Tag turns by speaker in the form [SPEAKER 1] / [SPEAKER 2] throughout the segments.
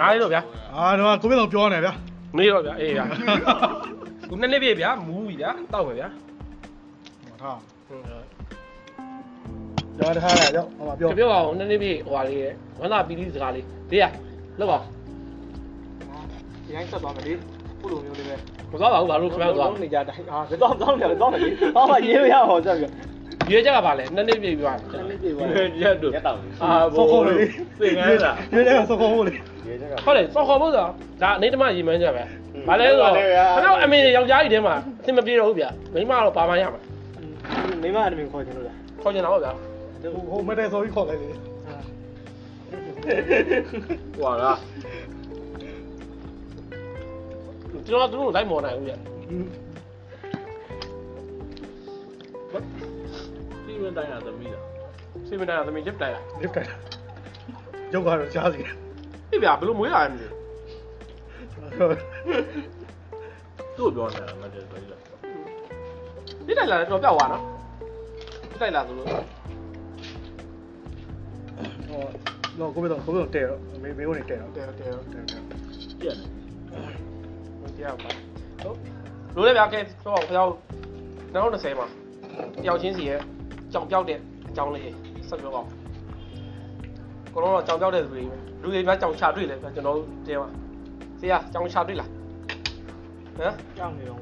[SPEAKER 1] နားလေးတော့ဗျာ
[SPEAKER 2] အာတော့ကိုမင်းတော်ပြောနေဗျာ
[SPEAKER 1] မေးတော့ဗျာအေးဗျာခုနှစ်နှစ်ပြည့်ဗျာမူးပြီဗျာတောက်မယ်ဗျာ
[SPEAKER 2] ဟောထား
[SPEAKER 1] ဟုတ်
[SPEAKER 2] ကြောက်ထားရကြောက်ဟောမှာပြော
[SPEAKER 1] ပြောပါဦးနှစ်နှစ်ပြည့်ဟိုဟာလေးရဲ့ဝန္တာပီတိစကားလေးဒီရလောက်ပါ
[SPEAKER 3] ရိုင်းဆက်သွားမယ်လေခုလိုမျိုးလေးပဲ
[SPEAKER 1] မသွားပါဘူးဘာလို့ခင်ဗျားသွား
[SPEAKER 3] နေကြတိုင်းအာတော့တော့တယ်တော့တယ်ဘာမှရေးမရအောင်ဆက်ပြီး
[SPEAKER 1] ရွေးချက်ကပါလေနှစ်နှစ်ပြည့်ပြီပါ
[SPEAKER 3] လေးပြေပါ
[SPEAKER 4] ရက်တို့
[SPEAKER 3] ရက်တော့
[SPEAKER 1] အာ
[SPEAKER 2] စောခေါ်လေ
[SPEAKER 4] သင်ငန်းလား
[SPEAKER 2] ဒီတဲ့စောခေါ်လေ
[SPEAKER 3] ရေးချက်က
[SPEAKER 1] ဟုတ်တယ်စော်ခေါ်ဖို့ဆိုတာဒါအနေတမရီမန်းချက်ပဲဘာလဲဆိုတော့ခင်ဗျားအမေယောက်ျားကြီးတဲမှာအဆင်မပြေတော့ဘူးဗျာမိန်းမတော့ပါမှရမှာ
[SPEAKER 3] မိမအဒမင်ခေါ်ချင်လို့လား
[SPEAKER 1] ခေါ်ချင်တာပေါ့ဗျာ
[SPEAKER 2] ဟိုမတဲ့ဆိုပြီးခေါ်လိုက်လေ
[SPEAKER 4] ဟွာလား
[SPEAKER 1] ကျွန်တော်တို့လိုက်မော်နိုင်ဘူးဗျာ
[SPEAKER 4] စီမံတိုင်းရသမီးလား
[SPEAKER 1] စီမံတိုင်းသမီးချက်တိုင်လာ
[SPEAKER 2] လစ်တိုက်ရုပ်ကတော့ကြားစီ
[SPEAKER 1] ပြီဗျာဘယ်လိုမွေးလာရမလဲ
[SPEAKER 4] သူ့ပြောနေတာမတည်းဆိုရ
[SPEAKER 1] ဒီတိုင်လာတော့ပြောက်သွားနော်ဒီတိုင်လာဆိုလို့
[SPEAKER 2] ဟောတော့ကိုမင်းတော်ကိုမင်းတော်တဲတော့မေမေကနေတဲတော့
[SPEAKER 1] တယ်တယ်
[SPEAKER 2] တဲတဲ
[SPEAKER 4] ပြက်
[SPEAKER 1] မပြောက်ပါဟုတ်လိုလည်းဗျာကဲဆိုတော့ခေါင်း2020မှာတယောက်ချင်းစီရဲ့ကြောင်ပြောက်တဲ့အကြောင်းလေးဆက်ပြောပါဦး ကိုတော့ကြောင်ပြောက်တဲ့လူတွေပဲလူတွေများကြောင်ချတွေ့လဲဗျာကျွန်တော်တို့တဲမှာဆရာကြောင်ချတွေ့လားဟမ်
[SPEAKER 3] ကြောက်နေတော့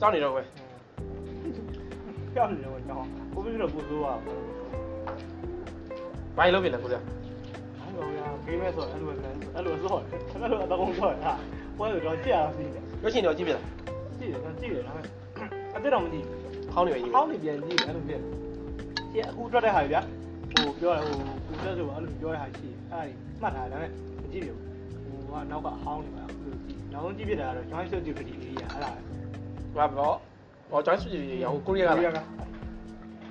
[SPEAKER 1] ကြောင်နေတော့ပဲ
[SPEAKER 3] ကြောက်နေတော့ကြောက်ကိုပြီးတော့ပူဆိုးပါဘူး
[SPEAKER 1] ဘာလို့ပြင်လဲကိုဆရာ
[SPEAKER 3] ဟုတ်ပါဗျာဂိမ်းမဲ့ဆိုအဲ့လိုပဲအဲ့လိုဆော့အဲ့လိုအတော့ဆော့ဟာပွဲတော့ကြာပြီလေ
[SPEAKER 1] ရွှေရှင်တော့ကြည့်ပြလား
[SPEAKER 3] ကြည့်တယ်ကြည့်တယ်ဒါပေမဲ့အသက်တော့မကြည့်
[SPEAKER 1] ခေါင်းနေပဲကြည့်
[SPEAKER 3] ဟောင်းနေပြန်ကြည့်တယ်အဲ့လိုဖြစ်ကြည့်အခုထွက်တဲ့ဟာဗျာ ဟိုပြောတယ်ဟိုကိုတက်ဆိုအဲ့လိုပြောတဲ့ဟာရှိအဲ့ဒါမှတ်ထားတယ်ဒါပေမဲ့မကြည့်ဘူးဟိုကနောက်ကဟောင်းနေပါအခုလိုကြည့်နောက်ဆုံးကြည့်ပြတာကတော့ joint sensitivity လေးရအဲ့ဒါ
[SPEAKER 1] ဘာဘောဟောကျောင်းစုကြည့်ရအောင်ကိုရီးယားကလား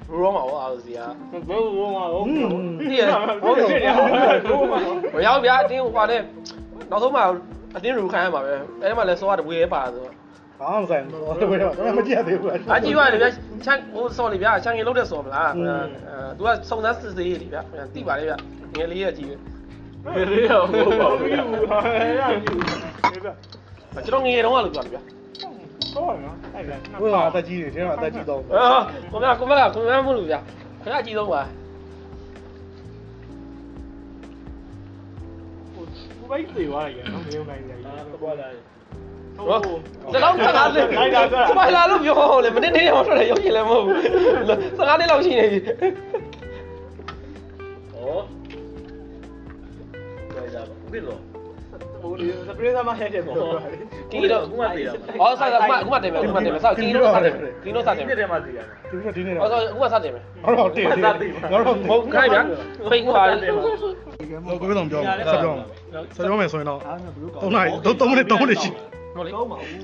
[SPEAKER 1] ရူရောမှာဟောအားစီက
[SPEAKER 3] ဘယ်လိုလုပ်မှာဟုတ်
[SPEAKER 1] ဒီရ
[SPEAKER 3] ဟုတ်တယ်ဟုတ်ပါ
[SPEAKER 1] မရောက်ဗျာအတင်းဟိုပါလေနောက်ဆုံးမှအတင်းရူခိုင်းရမှာပဲအဲဒီမှာလဲစောရတဝေးပါဆိုတော့
[SPEAKER 2] ဘာမှမဆိုင်ဘူးတော့ဘယ်တော့မကြည့်ရသေးဘူး
[SPEAKER 1] အကြည့်ရတယ်ဗျာချန်ဟိုစောလေဗျာချန်ငယ်လုံးတဲ့စောမလားအဲသူကစုံစမ်းစစ်ဆေးလေဗျာတိပါလေဗျာငယ်လေးရကြည့်
[SPEAKER 4] ဘယ်လေးရောဟုတ်ပါဘူး
[SPEAKER 1] ကျွန်တော်ငယ်တုန်းကလို့ပြောတယ်ဗျာ
[SPEAKER 3] ဟုတ်နော်အဲ့ဒါ
[SPEAKER 2] ဟိုကအသက်ကြီးနေတယ်အသက်ကြီးတော့
[SPEAKER 1] အာကိုမကိုမကကိုမမလို့ဗျာခဏကြည့်တော့ပါ
[SPEAKER 3] ကိုပိုက်သေးသွားတယ်နော်မေယုံနိုင် တယ်
[SPEAKER 4] အာကွာလာ
[SPEAKER 1] ဟောစကားစကားလေးစပိုင်လာလို့ပြောလေမနေ့နေ့ဟောထွက်တယ်ရုပ်ရှင်လည်းမဟုတ်ဘူးစကားလေးလောက်ရှိနေပြီ
[SPEAKER 4] ဩကြိုက်တာပါဘယ်လို
[SPEAKER 3] ဟိုဒီစပရေးသမားဟဲ့တယ်ပေါ့
[SPEAKER 1] ကီလို
[SPEAKER 4] ခုမှသေးတာ
[SPEAKER 1] အော်ဆက်ဆက်အခုမှတင်မယ်အခုမှတင်မယ်ဆောက်ကီလိုစတင်ကီလိုစတင်
[SPEAKER 4] ပြည့်တယ်မှသေးတာ
[SPEAKER 2] ဒီကဒီနေ့
[SPEAKER 1] အော်
[SPEAKER 2] တော့
[SPEAKER 1] ဆောအခုမှစတင်မယ်
[SPEAKER 2] တော့တည်တယ်တော့တော့
[SPEAKER 1] မဟုတ်ခိုင်းဗျာဖိတ်သွားတယ်
[SPEAKER 2] ကိုကိုမင်းတော်ပြောဆက်ပြောဆက်ပြောမယ်ဆိုရင်တော့3နာရီ3မိနစ်3မိနစ်ရှိ
[SPEAKER 1] ဟုတ်လေ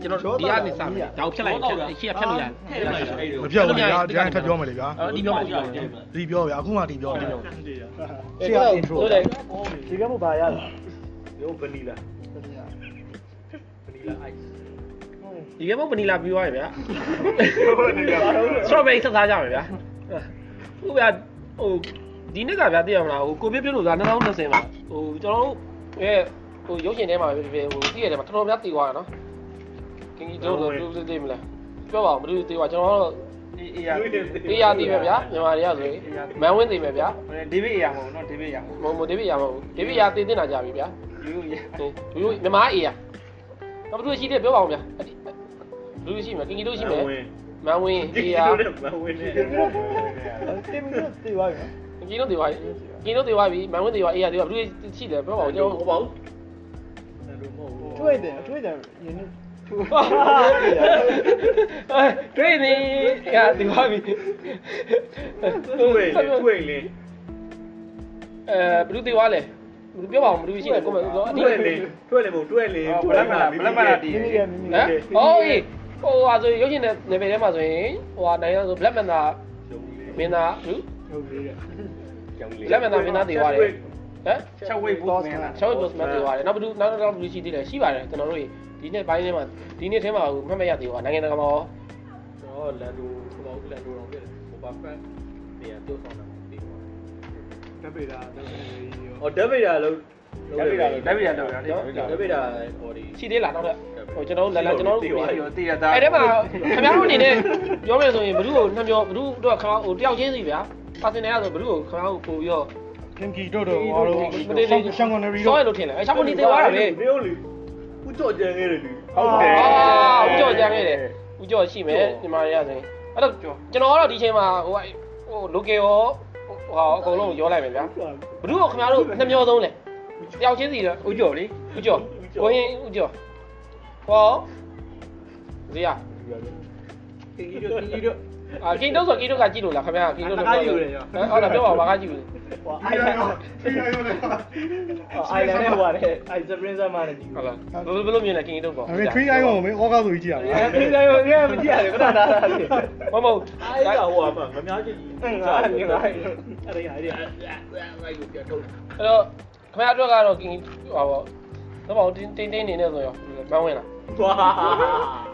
[SPEAKER 1] ကျွန်တော်ဒီကနေစမယ်ဒါကိုဖြတ်လိုက်ဖြတ်ရှေ့ဖြတ်လို့ရတယ်
[SPEAKER 2] မပြောဘူးဗျာဒီတိုင်းထပ်ပြောမယ်လေဗျာ
[SPEAKER 1] အော်ဒီပြောမယ်ဒီပြောမယ်
[SPEAKER 2] ဒီပြောဗျာအခုမှဒီပြောတယ်
[SPEAKER 1] ရှေ့က intro ဟုတ်တယ်
[SPEAKER 3] ဒီကမို့ပါရလား
[SPEAKER 4] ရောဗနီလာဗနီလာအိုက်
[SPEAKER 1] ဒီကမဗနီလာပြီးသွားရဗျာ strawberry ဆက်စားကြမယ်ဗျာဟုတ်ဗျာဟိုဒီနေ့ကဗျာသိရမလားဟိုကိုပြပြလို့သာ2020မှာဟိုကျွန်တော်တို့ရဲ့ ဟိုရုပ်ရှင်ထဲမှာပဲဖြစ်ဖြစ်ဟိုသိရတယ်မှာတော်တော်များတည်သွားရနော်ကင်းကြီးတို့တို့သိမလားပြောပါဦးမလို့တည်သွားကျွန်တော်တို့
[SPEAKER 3] အေးအေးရ
[SPEAKER 1] အေးရတည်ပဲဗျာမြန်မာတွေကဆိုရင်မန်ဝင်းတည်ပဲဗျာ
[SPEAKER 3] ဒေးဗစ်အေးရမဟုတ်နော်ဒေးဗစ်ရမဟုတ်
[SPEAKER 1] မမဒေးဗစ်ရမဟုတ်ဒေးဗစ်ရတည်တင်တာကြပြီဗျာ
[SPEAKER 3] ယူရ
[SPEAKER 1] ဟိုလူမြန်မာအေးရတော့ဘယ်သူရှိတယ်ပြောပါဦးဗျာလူရှိမယ်ကင်းကြီးတို့ရှိမယ်မန်ဝင်းအေးရ
[SPEAKER 4] မဝင်နဲ့
[SPEAKER 3] တင်ပြီးတေးသွားပြီ
[SPEAKER 1] ကင်းတို့တည်သွားပြီကင်းတို့တည်သွားပြီမန်ဝင်းတည်သွားအေးရတည်သွားဘယ်သူရှိတယ်ပြောပါဦးကျွန်တော်
[SPEAKER 4] ဟု တ်ပါဘူး
[SPEAKER 3] ထွေးတယ်ထွေးတယ်ရင်းနေထွေး
[SPEAKER 1] အဲတွေ့နေရတည်သွားပြီ
[SPEAKER 4] တွေ့လေတွေ့လေ
[SPEAKER 1] အဲဘယ်သူတည်သွားလဲဘယ်သူပြောပါဦးဘယ်သူရှိတယ်ကိုမပြောအတိ
[SPEAKER 4] တွေ့လေတွေ့လေမဟုတ်တွေ့လေ
[SPEAKER 3] ဘလက်မလာဘလက်မလာတီးမိမိကမိမိ
[SPEAKER 1] ဟမ်ဟောအေးဟိုဟာဆိုရုပ်ရှင်တဲ့နယ်ပယ်ထဲမှာဆိုရင်ဟိုဟာနိုင်ရဆို Black Manta မင်းသားဘူး
[SPEAKER 3] ဟုတ်ပြီတဲ့
[SPEAKER 1] Black Manta မင်းသားတည်သွားတယ် ဟမ်
[SPEAKER 3] ချက်ဝိတ်ဘောမင်းလား
[SPEAKER 1] ချောက်ဘတ်မန်တည်သွားတယ်နောက်ဘယ်သူနောက်နောက်ဘယ်သူရှိသေးလဲရှိပါတယ်ကျွန်တော်တို့ဒီနေ့ပိုင်းထဲမှာဒီနေ့ထဲမှာမှတ်မရသေးဘူးနိုင်ငံတကာမှာရော
[SPEAKER 4] တော့လန်ဒိုဘောလန်ဒိုတော့ပြတယ်ဟိုဘာဖက်နေရာတိုးဆောင်တာပြီးတော့
[SPEAKER 3] တက်ပေတာတက်ပေရော
[SPEAKER 4] ဟောဒက်ဗေဒါလို့ လက်ပြတာ
[SPEAKER 3] လက်ပြတာတော့ရတယ်
[SPEAKER 4] လက်ပြတာဟိုဒီ
[SPEAKER 1] ရှိသေးလားတော့တဲ့ဟိုကျွန်တော်လာလာကျွန်တော်တို့
[SPEAKER 3] ဒီတည်ရတာ
[SPEAKER 1] အဲ့ဒီမှာခင်ဗျားတို့အနေနဲ့ပြောမယ်ဆိုရင်ဘ누구ကိုနှမျောဘ누구တို့ခါဟိုတယောက်ချင်းစီဗျာပါစင်နယ်ကဆိုဘ누구ကိုခင်ဗျားတို့ပို့ပြီးတော့
[SPEAKER 2] ကင်ကီတို့တို့ဟောတို့
[SPEAKER 1] မတေးလေး
[SPEAKER 2] ရှန်ကွန်နရီ
[SPEAKER 1] စော
[SPEAKER 2] တို့
[SPEAKER 1] ရလို့ထင်တယ်အဲရှောင်းမနေသေးသွားတာပဲ
[SPEAKER 4] မင်းတို့လေဦးကြော်ကြံခဲ့တယ်လူ
[SPEAKER 2] ဟုတ်တယ်
[SPEAKER 1] အာဦးကျော်ကြမ်းခဲ့တယ်ဦးကျော်ရှိမယ်ဒီမှာရဆိုရင်အဲ့တော့ကျွန်တော်ကတော့ဒီချိန်မှာဟိုဟို local ရောဟိုအကုန်လုံးရောလိုက်မယ်ဗျာဘ누구ကိုခင်ဗျားတို့နှမျောဆုံးလဲတယောက်ချင်းစီတော့
[SPEAKER 3] ဦးကျော်လေ
[SPEAKER 1] ဦးကျော်ကိုရင်ဦးကျော်ဟောဇေယ
[SPEAKER 3] ကင်ကြီးတို့ကင်ကြီးတို့
[SPEAKER 1] အာကင်းတော့ဆိုကင်းတော့ကကြည့်လို့လားခင်ဗျာကင်းတော့
[SPEAKER 3] တကားကြည့်လို့ရော
[SPEAKER 1] ဟုတ်လားပြောပါဘာကကြည့်လို့
[SPEAKER 3] ဟိုအိုင်လန်အိုင်လန်နဲ့ဟိုရတယ်အိုင်စပရင်ဆာမာနဲ့ကြည့်
[SPEAKER 1] ဟုတ်လားဘယ်လိုမြင်လဲကင်းတော့ပေါ့
[SPEAKER 2] အဲ့ဒီ3 icon ကိုမင်းဩကားဆိုကြီးကြည့်ရတာ
[SPEAKER 3] အဲ့ဒီတိုင်းကိုမကြည့်ရတယ်ခဏတားတာလေ
[SPEAKER 1] မမဟုတ်
[SPEAKER 4] အဲ့ဒါဟိုကငများချင်းကြီး
[SPEAKER 3] အဲ့ဒါအဲ့ဒါအဲ့ဒါအဲ့ဒါ
[SPEAKER 4] အဲ့ကိုပြတ်ထုတ်
[SPEAKER 1] အဲ့တော့ခင်ဗျားအတွက်ကတော့ကင်းဟောပေါ့တော့ပေါ့တင်းတင်းတင်းနေနေဆိုရောမန်းဝင်လား
[SPEAKER 4] သွား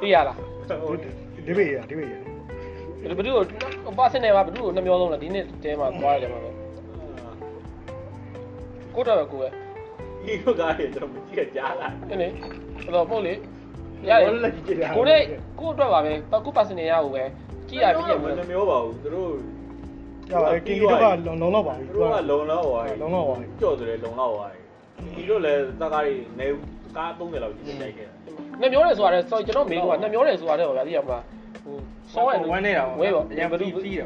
[SPEAKER 1] သိရလား
[SPEAKER 2] ဒီဘေးရဒီဘေးရ
[SPEAKER 1] ဘယ်သူကိုပါစနေမှာဘယ်သူကိုနှမျောဆုံးလဲဒီနေ့တဲမှာသွားရတယ်မှာပဲကိုတော့ပဲကိုပဲ
[SPEAKER 4] ဒီလိုကားတွေတော့မကြည့်ကြလား
[SPEAKER 1] အဲ့လေအဲ့တော့ပို့လေရတယ်ကိုလေးကိုအတွက်ပါပဲကိုပါစနေရကိုပဲကြည့်ရပြီးရမ
[SPEAKER 4] မ
[SPEAKER 1] ယ်
[SPEAKER 4] မျောပါဘူးသူတို့
[SPEAKER 2] ရပါတယ်ကင်ကီတို့ကလုံလုံလောက်ပါပြီ
[SPEAKER 4] သူတို့ကလုံလောက်သွားပြီ
[SPEAKER 2] လုံလောက်ပါပြီ
[SPEAKER 4] ကြော့တယ်လုံလောက်သွားပြီဒီလိုလဲတကားတွေနေကား30လောက်ကြီးတိုက်ခဲ့တာ
[SPEAKER 1] နှမျောတယ်ဆိုတာလေဆိုကျွန်တော်မေးတော့နှမျောတယ်ဆိုတာတဲ့ဗျာသိရမလား ဟိုစောရဝဲပေါ့အရင်ဘယ်သူပြီးတယ်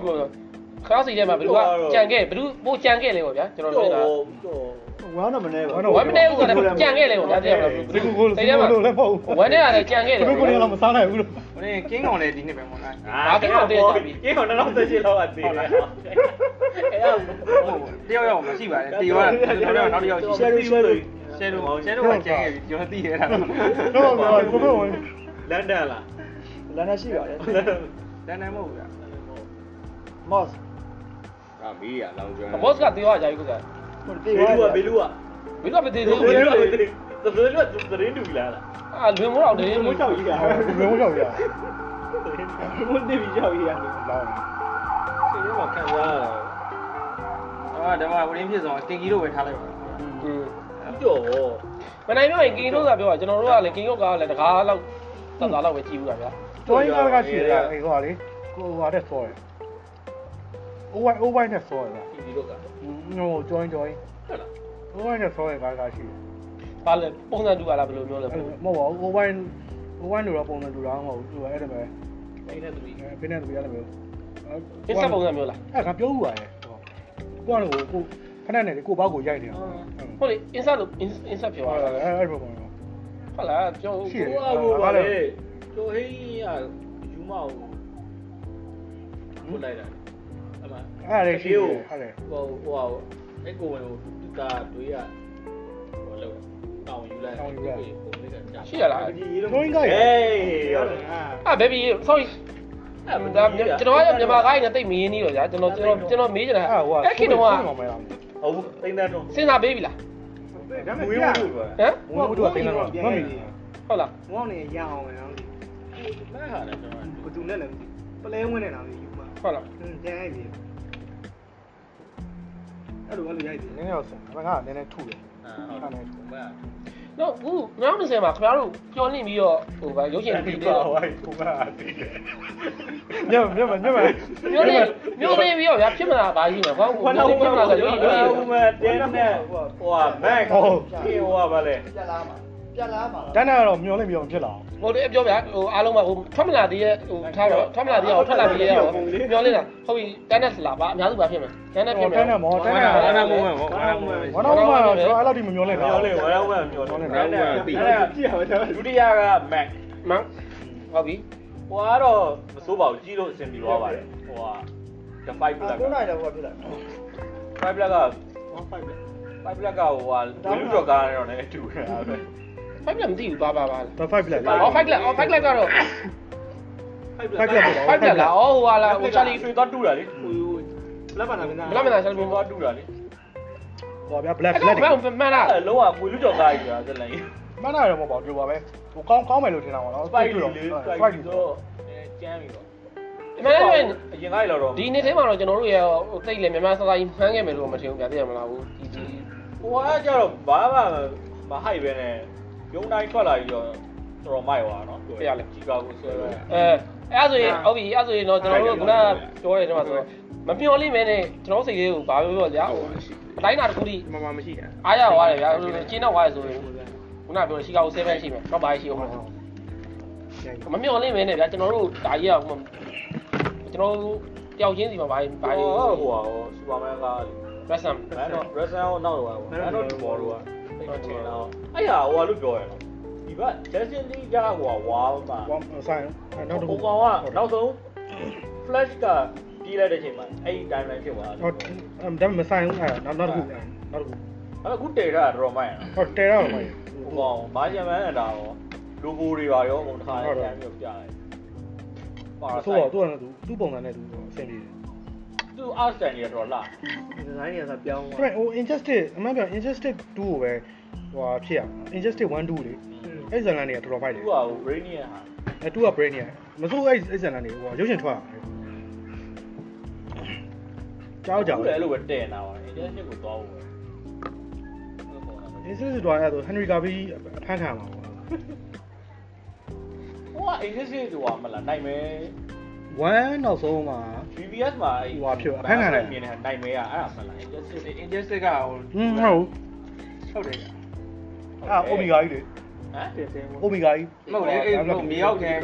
[SPEAKER 1] ခါစီထဲမှာဘယ်သူကကြံခဲ့ဘယ်သူပိုကြံခဲ့လဲပေါ့ဗျာကျွန်တော်
[SPEAKER 4] ကြော့
[SPEAKER 1] ပြောတာ
[SPEAKER 4] ကြော့
[SPEAKER 3] ဝမ်းတော့မနေဘူး
[SPEAKER 1] ဝမ်းမနေဘူးဆိုတာကြံခဲ့လဲပေါ့ဗျာသိရမလား
[SPEAKER 2] ဒီကူကိုလို့လည်းမဟုတ်ဘူး
[SPEAKER 1] ဝမ်းနဲ့ရတယ်ကြံခဲ့တယ်
[SPEAKER 2] တို့ကိုလည်းမစားနိုင်ဘူးလို့
[SPEAKER 3] ဟိုနေကင်းကောင်လည်းဒီနေ့ပဲမဟုတ်လား
[SPEAKER 4] အာကင်းတော့ကင်းတော့တော့သက်ရှိလောက်ကတည်တယ်
[SPEAKER 3] အဲ့ဒါတယောက်ယောက်မရှိပါနဲ့တေသွားတာနောက်တစ်ယောက်ရှိ
[SPEAKER 4] ရှယ်ရီရှယ်ရီ
[SPEAKER 3] ရှယ်တို့ရှယ်တို့ကကျန်ခဲ့ပြီကျွန်တော်သိရတာ
[SPEAKER 2] တော့ပြောကိုပြောဝင်
[SPEAKER 4] လန်ဒန်လား
[SPEAKER 3] လမ်းနဲ့ရှိပါတယ်လမ်းနဲ့မဟုတ်ဘူးဗျာ
[SPEAKER 2] မော့စ်
[SPEAKER 5] အာမီးရလောင်ကျွမ်း
[SPEAKER 1] ဘော့စ်ကတေးသွားကြပြီကွာ
[SPEAKER 4] ဘေလူကဘေလူက
[SPEAKER 1] ဘယ်တော့မတေးသေး
[SPEAKER 4] ဘေ
[SPEAKER 1] ဘူး
[SPEAKER 4] လူကဘေလူကသတင်းတူလားလား
[SPEAKER 1] အာလွင်မိုးတော့တေး
[SPEAKER 3] မိုးချောက်ကြီးက
[SPEAKER 2] ဘယ်လိုကြောက်ရ
[SPEAKER 3] မိုးတိပြီးချောက်ကြီးရတယ်
[SPEAKER 2] လောင်း
[SPEAKER 4] စိတ်ထဲမှာခံစားရတာ
[SPEAKER 3] အာဒါမှဝရင်းဖြစ်ဆုံးကင်ကြီးတို့ပဲထားလိုက်ပါ
[SPEAKER 1] อืม
[SPEAKER 4] ကြော့
[SPEAKER 1] မနိုင်ပြောရင်ကင်းတို့ကပြောတာကျွန်တော်တို့ကလည်းကင်းတို့ကလည်းတကားလောက်သတ်သားလောက်ပဲကြည့်ဘူးဗျာ
[SPEAKER 2] ကျောင်းကကရှိတယ်အေးဟောလေကိုဟာတဲ့ဆောရအိုးဝိုင်းအိုးဝိုင်းနဲ့ဆောရလား
[SPEAKER 4] ဒီလိုက
[SPEAKER 2] ဟိုကျောင်းကျောင်း
[SPEAKER 4] ဟုတ်လား
[SPEAKER 2] အိုးဝိုင်းနဲ့ဆောရကားကားရှိတယ်
[SPEAKER 1] ဘာလဲပုံစံတူပါလားဘယ်လိုမျိုးလဲ
[SPEAKER 2] မဟုတ်ပါဘူးအိုးဝိုင်းအိုးဝိုင်းလိုတော့ပုံစံတူတာမဟုတ်ဘူးသူအဲ့ဒါပဲ
[SPEAKER 4] အိမ်နဲ့သူကြီး
[SPEAKER 2] ဖိနေတူရတယ်မျိုး
[SPEAKER 1] အစ်ဆက်ပုံစံမျိုးလား
[SPEAKER 2] အဲ့ကပြောဦးပါရဲ့ကိုကတော့ကိုခဏနဲ့ကိုဘောက်ကိုရိုက်နေတာ
[SPEAKER 1] ဟုတ်လေ insert လို့ insert ပြော
[SPEAKER 2] ဟုတ်
[SPEAKER 1] တာ
[SPEAKER 2] လားအဲ့လိုပုံစံ
[SPEAKER 1] ဟုတ်လားပြော
[SPEAKER 2] ရှိတယ်
[SPEAKER 4] ဟိုအဘူပါလေ ကျော်ဟင်းရယူမအောင်ဘုလိုက်တာအမ
[SPEAKER 2] အဲ့ဒါရှိတယ်ဟုတ်တယ်
[SPEAKER 4] ဟိုဟိုအဲ့ကိုဝင်ဟိုသူကတွေးရဟိုလောက်တောင်းယူလိုက်ပုံလေးကကြာ
[SPEAKER 1] ရှိရလား
[SPEAKER 3] ဒီရေလုံး
[SPEAKER 2] ကျောင်းကရ
[SPEAKER 4] ဟေးဟုတ်တယ်
[SPEAKER 1] အာ baby sorry အဲ့ဒါကျွန်တော်ကမြန်မာကိုင်းနဲ့တိတ်မင်းနေတော့ကြာကျွန်တော်ကျွန်တော်ကျွန်တော်မေးချင်တာအဲ့ခင်တော့က
[SPEAKER 4] ဟုတ်ဘူးတိန်းတန်းတော့
[SPEAKER 1] စဉ်းစားပေးပြီလား
[SPEAKER 3] ဒါပေ
[SPEAKER 4] ဝ
[SPEAKER 3] မဲ့
[SPEAKER 4] င်း
[SPEAKER 3] ပြ
[SPEAKER 4] ဝင်းပါ
[SPEAKER 1] ဟမ်
[SPEAKER 2] ဘုံတို့ကတင်းတော့မမီ
[SPEAKER 1] ဟုတ်လား
[SPEAKER 3] ဝေါင်းနေရအောင်မ ယ်နော်
[SPEAKER 4] မဲဟာတယ်ကျွန်တော်
[SPEAKER 3] ဘသူနဲ့လည်းပလဲဝင်နေတာမျိုးယူမှာ
[SPEAKER 1] ဟုတ်လား
[SPEAKER 3] ဟင်းကျန်ရိုက်ပြီအဲ့လိုကလည်းရိုက်ပြီ
[SPEAKER 2] နည်းနည်းတော့ဆန်ငါကနည်းနည်းထုတယ်
[SPEAKER 4] အာဟုတ်တယ်မဲ
[SPEAKER 1] တော့ဘူး90မှာခင်ဗျားတို့ပြောနေပြီးတော့ဟိုဗာရုပ်ရှင်ပြီးတော့
[SPEAKER 4] ဟိုကဟိုကတည်တယ်
[SPEAKER 2] ညမညမညမ
[SPEAKER 1] မျိုးနေမျိုးနေပြီးတော့ဗျာဖြစ်မလားဗာကြီးမှာဘာလို့မျိုးနေဖြစ်မလားဆိုရုပ်ရှင်ရုပ်ရှင်
[SPEAKER 4] ဟိုမှာတင်းနဲ့ဟိုကမက်ဟိုဟိုကဘာလဲ
[SPEAKER 3] ပြက်လာမှာ ပြက်လာမှာ
[SPEAKER 2] တန်းတာတော့မျောလိုက်မျောဖြစ်လာအောင်
[SPEAKER 1] ဟိုတည်းပြောဗျာဟိုအားလုံးကဟိုထွက်မလာသေးရဲ့ဟိုထားတော့ထွက်မလာသေးရဲ့ဟိုထွက်လာသေးရဲ့ဟိုပြောနေတာဟုတ်ပြီတန်းနဲ့လာပါအများစုပါဖြစ်မယ်တန်းနဲ့ဖြစ်မယ်
[SPEAKER 2] တန်းနဲ့မောတန်းနဲ့
[SPEAKER 3] ဘာနာမိုးမယ်ဗောဘာနာမိုးမယ်
[SPEAKER 2] ဘာတော့မှတော့ကျွန်တော်အဲ့လောက်ထိမမျောလိုက်တာ
[SPEAKER 4] မျောလေးဝါရောက်မှမျောတယ်အဲ့ဒါကြည့်အောင်ဒုတိယကမက်
[SPEAKER 1] မန်ဟုတ်ပြီ
[SPEAKER 4] ဟိုကတော့မစိုးပါဘူးကြီးလို့အဆင်ပြေသွားပါတယ်ဟိုက the five black
[SPEAKER 3] 9နိုင်တော့ဟိုဖြစ်လာ
[SPEAKER 4] five black က
[SPEAKER 3] 5 black
[SPEAKER 4] five black ကဟိုကဝီလူတော့ကားတော့လည်းတူတယ်အဲ့ ဒါ
[SPEAKER 1] ဖိုက်ပြမသိဘူးပါပါပါ
[SPEAKER 2] တော့5 black
[SPEAKER 1] အော်ဖိုက်လက်အော်ဖိုက်လက်ကတော့
[SPEAKER 4] five
[SPEAKER 2] 5 black
[SPEAKER 1] ဖိုက်လက်လားအော်ဟိုဟာလားဟိုချာလီ
[SPEAKER 4] ဆွေတော့တူတာလေ
[SPEAKER 3] ဟိုလက်ပါနာမင်းသား
[SPEAKER 1] ဘယ်မလားချာလီ
[SPEAKER 4] ဆွေ
[SPEAKER 1] ဘော
[SPEAKER 4] တော့တူတာလေ
[SPEAKER 2] ဟောဗျာ black
[SPEAKER 1] အဲ့
[SPEAKER 2] black
[SPEAKER 1] တော့မှန်လား
[SPEAKER 4] အဲ့လုံးဝဝီလူတော့ကားကြီးတာဇလန်ကြီး
[SPEAKER 2] မနာရမပေါ့ဒီလိုပါပဲဟိုကောင်းကောင်းမယ်လို့ထင်တာပါနော်
[SPEAKER 4] spike လေးလေ
[SPEAKER 2] spike
[SPEAKER 4] spike
[SPEAKER 2] ဆို
[SPEAKER 4] ဆိုအဲကျမ်းပြီပေါ့
[SPEAKER 1] အမှန်တမ်း
[SPEAKER 4] အရင်ကလည်းတော့
[SPEAKER 1] ဒီနေ့ထဲမှာတော့ကျွန်တော်တို့ရဲ့ဟိုတိတ်လေမြန်မာစကားကြီးမှန်းခဲ့မယ်လို့မထင်ဘူးဗျာသိရမလားဘူးဒီဒီ
[SPEAKER 4] ဟိုကကြတော့ဘာမှမဟိုက်ပဲနဲ့ ရုံတိုင်းထွက်လာပြီးတော့တော်တော်မိုက်သွားနော်ချီကာကိုဆွဲပဲ
[SPEAKER 1] အဲအဲ့ဆိုရင်ဟုတ်ပြီအဲ့ဆိုရင်တော့ကျွန်တော်တို့ကခုနပြောတဲ့ထဲမှာဆိုတော့မမျော်လိမ့်မယ်နဲ့ကျွန်တော်စိတ်လေးကိုဘာပြောပြောကြာဟိုအတိုင်းတာတစ်ခုထိ
[SPEAKER 3] မမမရှိတာ
[SPEAKER 1] အားရသွားတယ်ဗျာကျင်းတော့သွားတယ်ဆိုရင်ခုနပြောတဲ့ရှီကာကို7ရှိမယ်တော့ပါရှိအောင်မမျော်လိမ့်မယ်နဲ့ဗျာကျွန်တော်တို့ဒါကြီးကကျွန်တော်တို့တယောက်ချင်းစီမှာဘာဘာ
[SPEAKER 4] ဟိုဟိုဟိုစူပါမန်က
[SPEAKER 1] ရက်ဆမ်
[SPEAKER 4] မန်တော့ Resident ကိုနောက်တော့မန်တော့ဒီမော် လို့ကအဲ့တော့အဲ့ဟာဟိုကလို့ပြောရတော့ဒီဘက် Justin Lee ကဟိုဝါမှာ
[SPEAKER 2] ဝမ်ဆိုင်နောက်တစ်ခု
[SPEAKER 4] ဟိုကောင်ကနောက်ဆုံး Flash ကပြေးလိုက်တဲ့အချိန်မှာအဲ့ဒီ timeline ဖြစ်သွားတယ်
[SPEAKER 2] ဟုတ်ဒါမဆိုင်ဘူးအဲ့နောက်နောက်တစ်ခုနောက်တစ်ခု
[SPEAKER 4] အဲ့တော့ခုတေတာတော့မိုက်ရ
[SPEAKER 2] ဟုတ်တဲတော့မိုက်
[SPEAKER 4] ဟိုကောင်ဘာဂျမန်နဲ့ဒါရောလိုဂိုတွေပါရောဟိုတစ်ခါတည်းပြန်ပြီးပြလိုက်ပါ
[SPEAKER 2] ဆိုတော့သူကလည်းသူသူ့ပုံစံနဲ့သူအဆင်ပြေတယ်
[SPEAKER 4] သူ art stand ကြီးတော့လာ
[SPEAKER 3] ဒီဇိုင်းတွေကပြောင်း
[SPEAKER 2] friend ဟို injustice အမှန်ပြော injustice 2ကိုပဲ ဟိုဖြစ်ရ injustice 1 2လေအဲ့ဇန်လန်တွေကတော်တော်ဖိုက်တ
[SPEAKER 4] သူ
[SPEAKER 2] ယ်
[SPEAKER 4] ကဟို Brainiac ဟာ
[SPEAKER 2] အဲ့2က brain ရမစိုးအဲ့အဲ့ဇန်လန်တွေဟိုရုပ်ရှင်ထွက်ကြောက်ကြောက်
[SPEAKER 4] လည်းအဲ့လိုပဲတဲ့နေတာပါ intention ကိုသွားဖို့ပဲ
[SPEAKER 2] injustice တော့အဲ့ဒါ Henry Cavill အဖမ်းခံမှာပေါ့
[SPEAKER 4] ဟိုက intention ဆိုတာမလားနိုင်မယ်
[SPEAKER 2] 1နောက်ဆုံးမှာ
[SPEAKER 4] BBS မှာအဲ့
[SPEAKER 2] ဟိုဟာဖြစ်အဖမ်းခံလိုက်
[SPEAKER 4] မြင်နေတာနိုင်မယ်อ่ะအဲ့ဒါမလား injustice
[SPEAKER 3] injustice ကဟို
[SPEAKER 2] ဟင်းဟုတ်
[SPEAKER 3] ဟုတ်တယ်
[SPEAKER 2] အာအိုမီဂါကြီးလေ
[SPEAKER 4] ဟမ်
[SPEAKER 3] တင်တင်
[SPEAKER 2] အိုမီဂါကြီး
[SPEAKER 3] မဟုတ်လေအဲ့ဟိုမြေရောက်ခင်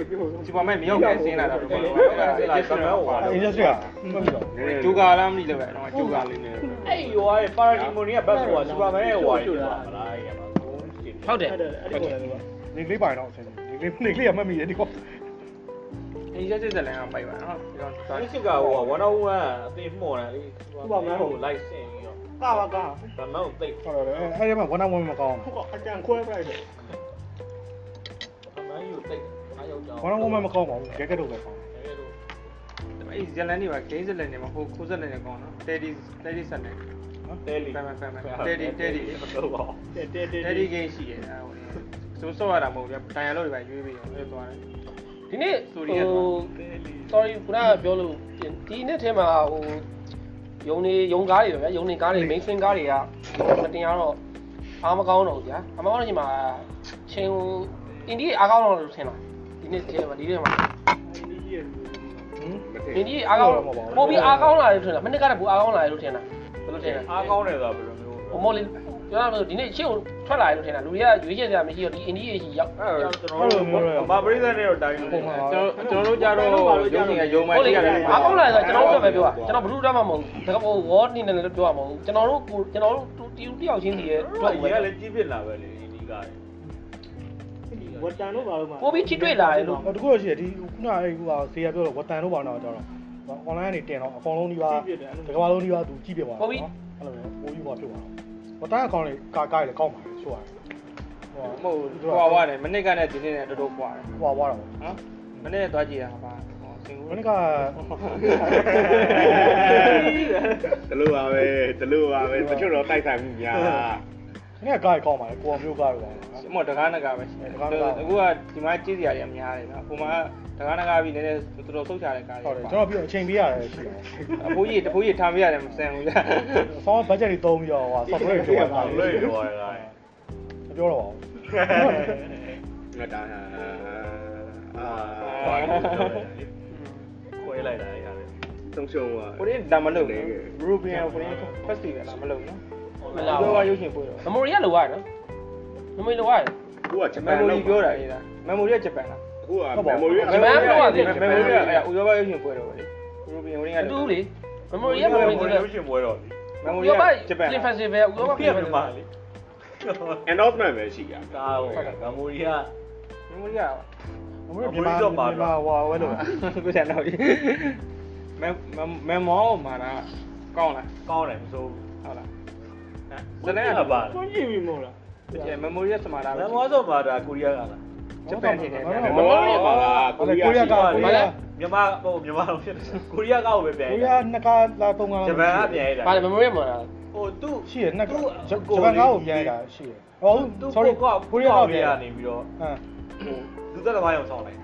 [SPEAKER 3] စူပါမန်မြေရောက်ခင်ဆင်းလာတာတော့ဘာလို့လဲအဲ့ဒါ injustice ဟို
[SPEAKER 2] injustice ကမှတ်ပြီတော့
[SPEAKER 3] ဂျူကာလားမသိလို့ပဲတော့ဂျူကာလေးနဲ့
[SPEAKER 4] အဲ့ဟိုရဲ့ parademony ကဘက်ဆိုတာ Superman ရဲ့ဟိုဟာဖြစ်သွားမလားအဲ့ရပါဘူး
[SPEAKER 1] ဟုတ်တယ်
[SPEAKER 3] အဲ့ဒီကိုလည်း
[SPEAKER 2] နေကလေးပိုင်တော့အဆင်ပြေနေကလေးနေကလေးကမှတ်မိတယ်ဒီကော
[SPEAKER 3] injustice ဇာတ်လမ်းကပိုက်ပါနော်ဒီတော့
[SPEAKER 4] ဒါစစ်ကဟို101အသိမှော်တယ်လေ Superman ကို live ဆင်ပြီးတော့
[SPEAKER 3] ကာပါကာ
[SPEAKER 4] ဗမန်ကိုသိ
[SPEAKER 2] ဟုတ်တယ်အဲ့ဒီမှာ1 on 1မကောင်း
[SPEAKER 3] ဟိုအကြံခွဲပလိုက်တယ်
[SPEAKER 4] ဗမန်ကိုသိအားရောက်ကြောင်း
[SPEAKER 2] ဘူး1 on 1မကောင်းပါဘူးဂျက်ကက်တော့ပဲကောင်း
[SPEAKER 3] အဲ့ဒီဇလန်တွေပါဂိမ်းဇလန်တွေမှာဟိုခိုးဇလန်တွေကောင်းနော်တက်ဒီတက်ဒီဆက်နေ
[SPEAKER 4] တယ်လီ
[SPEAKER 3] ဖမ်းဖမ်းဖမ်းတက်ဒီတက်ဒီ
[SPEAKER 4] ဟုတ်ပါ
[SPEAKER 3] တက်တက်တက်ဒီဂိမ်းရှိတယ်အဲ့ဟိုစိုးစောရတာမဟုတ်ဘူးတိုင်ရလို့တွေပဲရွေးပြီးတော့အဲ့သွားတယ်
[SPEAKER 1] ဒီနေ့ဟို sorry ခုနကပြောလို့ဒီနေ့ထဲမှာဟို ယုံနေယုံကားတွေပဲဗျာယုံနေကားတွေ main swing ကားတွေကမတင်ရတော့အားမကောင်းတော့ဘူးဗျာအမကောင်းတဲ့ချိန်မှာချင်းဟိုအင်ဒီအားကောင်းတော့လို့ထင်လားဒီနေ့ထဲမှာဒီနေ့မှာ
[SPEAKER 2] ဟင်
[SPEAKER 1] အင်ဒီအားကောင်းပိုပြီးအားကောင်းလာတယ်ထင်လားမနစ်ကတည်းကပိုအားကောင်းလာတယ်လို့ထင်တာဘယ်လိုထင်လဲ
[SPEAKER 4] အားကောင်းတယ်ဆိုတာဘယ်လိုမျိုး
[SPEAKER 1] ဟိုမော်လီ ပြောရလို့ဒီနေ့ချင်းကိုထွက်လာတယ်လို့ထင်တာလူတွေကရွေးချယ်စရာမရှိတော့ဒီအင်ဒီရဲ့ရှိရောက်
[SPEAKER 4] အဲ့တော့ကျွန်တော်တို့ဘာပရိသတ်နဲ့တော့တိုင်းလို့
[SPEAKER 2] ပုံမှန်ပါ
[SPEAKER 3] ကျွန်တော်တို့ကြတော့ရုံးနေကရုံးမှ
[SPEAKER 1] ဟုတ်လေ
[SPEAKER 3] ရတယ်
[SPEAKER 1] အားကောင်းလာတယ်ဆိုတော့ကျွန်တော်တို့ပဲပြောတာကျွန်တော်ဘလူးတက်မှာမဟုတ်ဘူးဒါကဟိုဝေါ်နေနေလည်းပြောရမှာမဟုတ်ကျွန်တော်တို့ကျွန်တော်တို့တီတူတယောက်ချင်းစီရဲ့
[SPEAKER 4] တို့
[SPEAKER 1] အတွက်
[SPEAKER 4] က
[SPEAKER 1] ပဲ
[SPEAKER 4] လည်းကြီးပြစ်လာပဲလေဒီကား
[SPEAKER 3] ဝတ်တန်တို့ဘာလို့မှ
[SPEAKER 1] ပိုပြီးချစ်တွေ့လာတယ်လို့
[SPEAKER 2] တခုတော့ရှိတယ်ဒီခုနအဲ့ဟိုဟာဆေးရပြောတော့ဝတန်တော့ပါတော့ကြတော့ online ကနေတင်တော့အကောင်လုံးဒီပါတကဘာလုံးဒီပါသူကြည့်ပြသွားအဲ့လိုမျိုးပိုးယူပါဖြစ်သွား ဝတန်အကောင်လေးကာကားလေကောင်းပါလေဆိုရတယ်
[SPEAKER 3] မဟုတ်ဟွာဝရတယ်မနစ်ကနဲ့ဒီနေ့နဲ့တော်တော်ကွာတယ်
[SPEAKER 2] ဟွာသွားတာပေါ့
[SPEAKER 3] နော်မနေ့သွားကြည့်တာပါဟောစင်ကူ
[SPEAKER 2] မနေ့က
[SPEAKER 5] တလို့ပါပဲတလို့ပါပဲတချို့တော့တိုက်ဆိုင်မှုများတာ
[SPEAKER 2] မနေ့ကကားကောင်းပါလေကိုမျိုးကားတော့ပါ
[SPEAKER 3] မတကားနကားပဲအခုကဒီမှာကြည့်စရာတွေအများတယ်နော်ဟိုမှာ တကားနကားပြီးနည်းနည်းတော်တော်ဆုတ်ချတဲ့ကား
[SPEAKER 2] ဟုတ်
[SPEAKER 3] တွေ
[SPEAKER 2] တယ်ကျွန်တော်ပြီးအချိန်ပေးရတယ်ရှိတယ်
[SPEAKER 3] အဖိုးကြီးတဖိုးကြီးထားမရတယ်မဆန်ဘူးကြာ
[SPEAKER 2] ဆောင်းဘတ်ဂျက်တွေသုံးပြီးတော့ဟို software တွေပြောတာ
[SPEAKER 4] လွယ်တော့ရတာ
[SPEAKER 2] မပြောတော့ပါဘူး
[SPEAKER 5] ငါတာအာ
[SPEAKER 4] ခွဲလိုက်တာအဲ့ဒါလေ
[SPEAKER 5] သုံးရှုံးသွား
[SPEAKER 3] ကိုရင်းဒါမလုပ်ဘူးရူဘီယန်ကိုရင်း festival လာမလုပ်နော်
[SPEAKER 1] မလာ
[SPEAKER 3] ဘ
[SPEAKER 1] ဘူး
[SPEAKER 3] ယ်ကရုပ်ရှင်ပို့တော့
[SPEAKER 1] မမိုရီကလိုရတယ်နော်မမိုရီလိုရတယ်
[SPEAKER 5] အခုကဂျပ
[SPEAKER 3] မ
[SPEAKER 5] န်
[SPEAKER 3] က်မို
[SPEAKER 5] လို့
[SPEAKER 3] ရီပြောတာရေးတာမက်မိုရီကဂျပန်လား
[SPEAKER 5] အခုကမမ်မိုရီ
[SPEAKER 3] မက်မိုရီကအဲ့ဥရောပရုပ်ရှင်ပို့တော့လေရူဘီယန်ကိုရင်းက
[SPEAKER 1] အတူလေမမိုရီကမမိုရီ
[SPEAKER 4] ကို
[SPEAKER 1] က
[SPEAKER 4] ရုပ်ရှင်ပွဲတော့
[SPEAKER 3] မက်မိုရီ
[SPEAKER 1] ရော
[SPEAKER 3] က
[SPEAKER 1] ပါ
[SPEAKER 3] ဂျပန်
[SPEAKER 1] ဖက်စတီဗယ်ဥရောပဖ
[SPEAKER 4] ပြ
[SPEAKER 1] က်
[SPEAKER 4] တ်
[SPEAKER 1] စတီ
[SPEAKER 4] ပြ
[SPEAKER 1] ဗ
[SPEAKER 4] မှာ
[SPEAKER 1] ယ်
[SPEAKER 4] လေ
[SPEAKER 5] announcement ပဲရှိရ
[SPEAKER 4] ကားဟိုကမိုရီက
[SPEAKER 3] မက်မိုရီက
[SPEAKER 2] မမိုးမြန်မာမြန်မာဟွာဝဲလို့
[SPEAKER 3] ကိုကျန်တော့မက်မက်မောမှာလားကောင်းလား
[SPEAKER 4] ကောင်းတယ်မစိုး
[SPEAKER 3] ဟုတ်လား
[SPEAKER 4] ဇလန်ကပါ
[SPEAKER 3] ကိုကြည့်ပြီမို့လားဒီမက်မိုရီကစမာတာ
[SPEAKER 4] လမ်းမောဆိုပါတာကိုရီးယားကလား
[SPEAKER 3] ဂျပန်ထင်တယ်
[SPEAKER 5] မမောရီပါလားကိုရီးယား
[SPEAKER 2] ကိုရီးယားကကိုရီးယား
[SPEAKER 4] မြန်မာဟိုမြန်မာတော့ဖြစ်တယ်ကိုရီးယားကပဲပြန်
[SPEAKER 2] ကိုရီးယားနှစ်ကားလာသုံးကား
[SPEAKER 4] ဂျပန်ကပြန်ရတာ
[SPEAKER 1] ပါလေမမိုရီမှာလား
[SPEAKER 4] ဟိုသူ့
[SPEAKER 2] ရှိရနှစ်ကားဂျပန်ကားကိုပြန်ရတာရှိရဟုတ်
[SPEAKER 4] သူ့
[SPEAKER 2] sorry
[SPEAKER 4] ကို
[SPEAKER 2] ကိုရီးယားကပြန်ရ
[SPEAKER 4] နေပြီးတော့
[SPEAKER 2] ဟမ်
[SPEAKER 4] ဟိုလူသက်သမားရောဆောင်လိုက်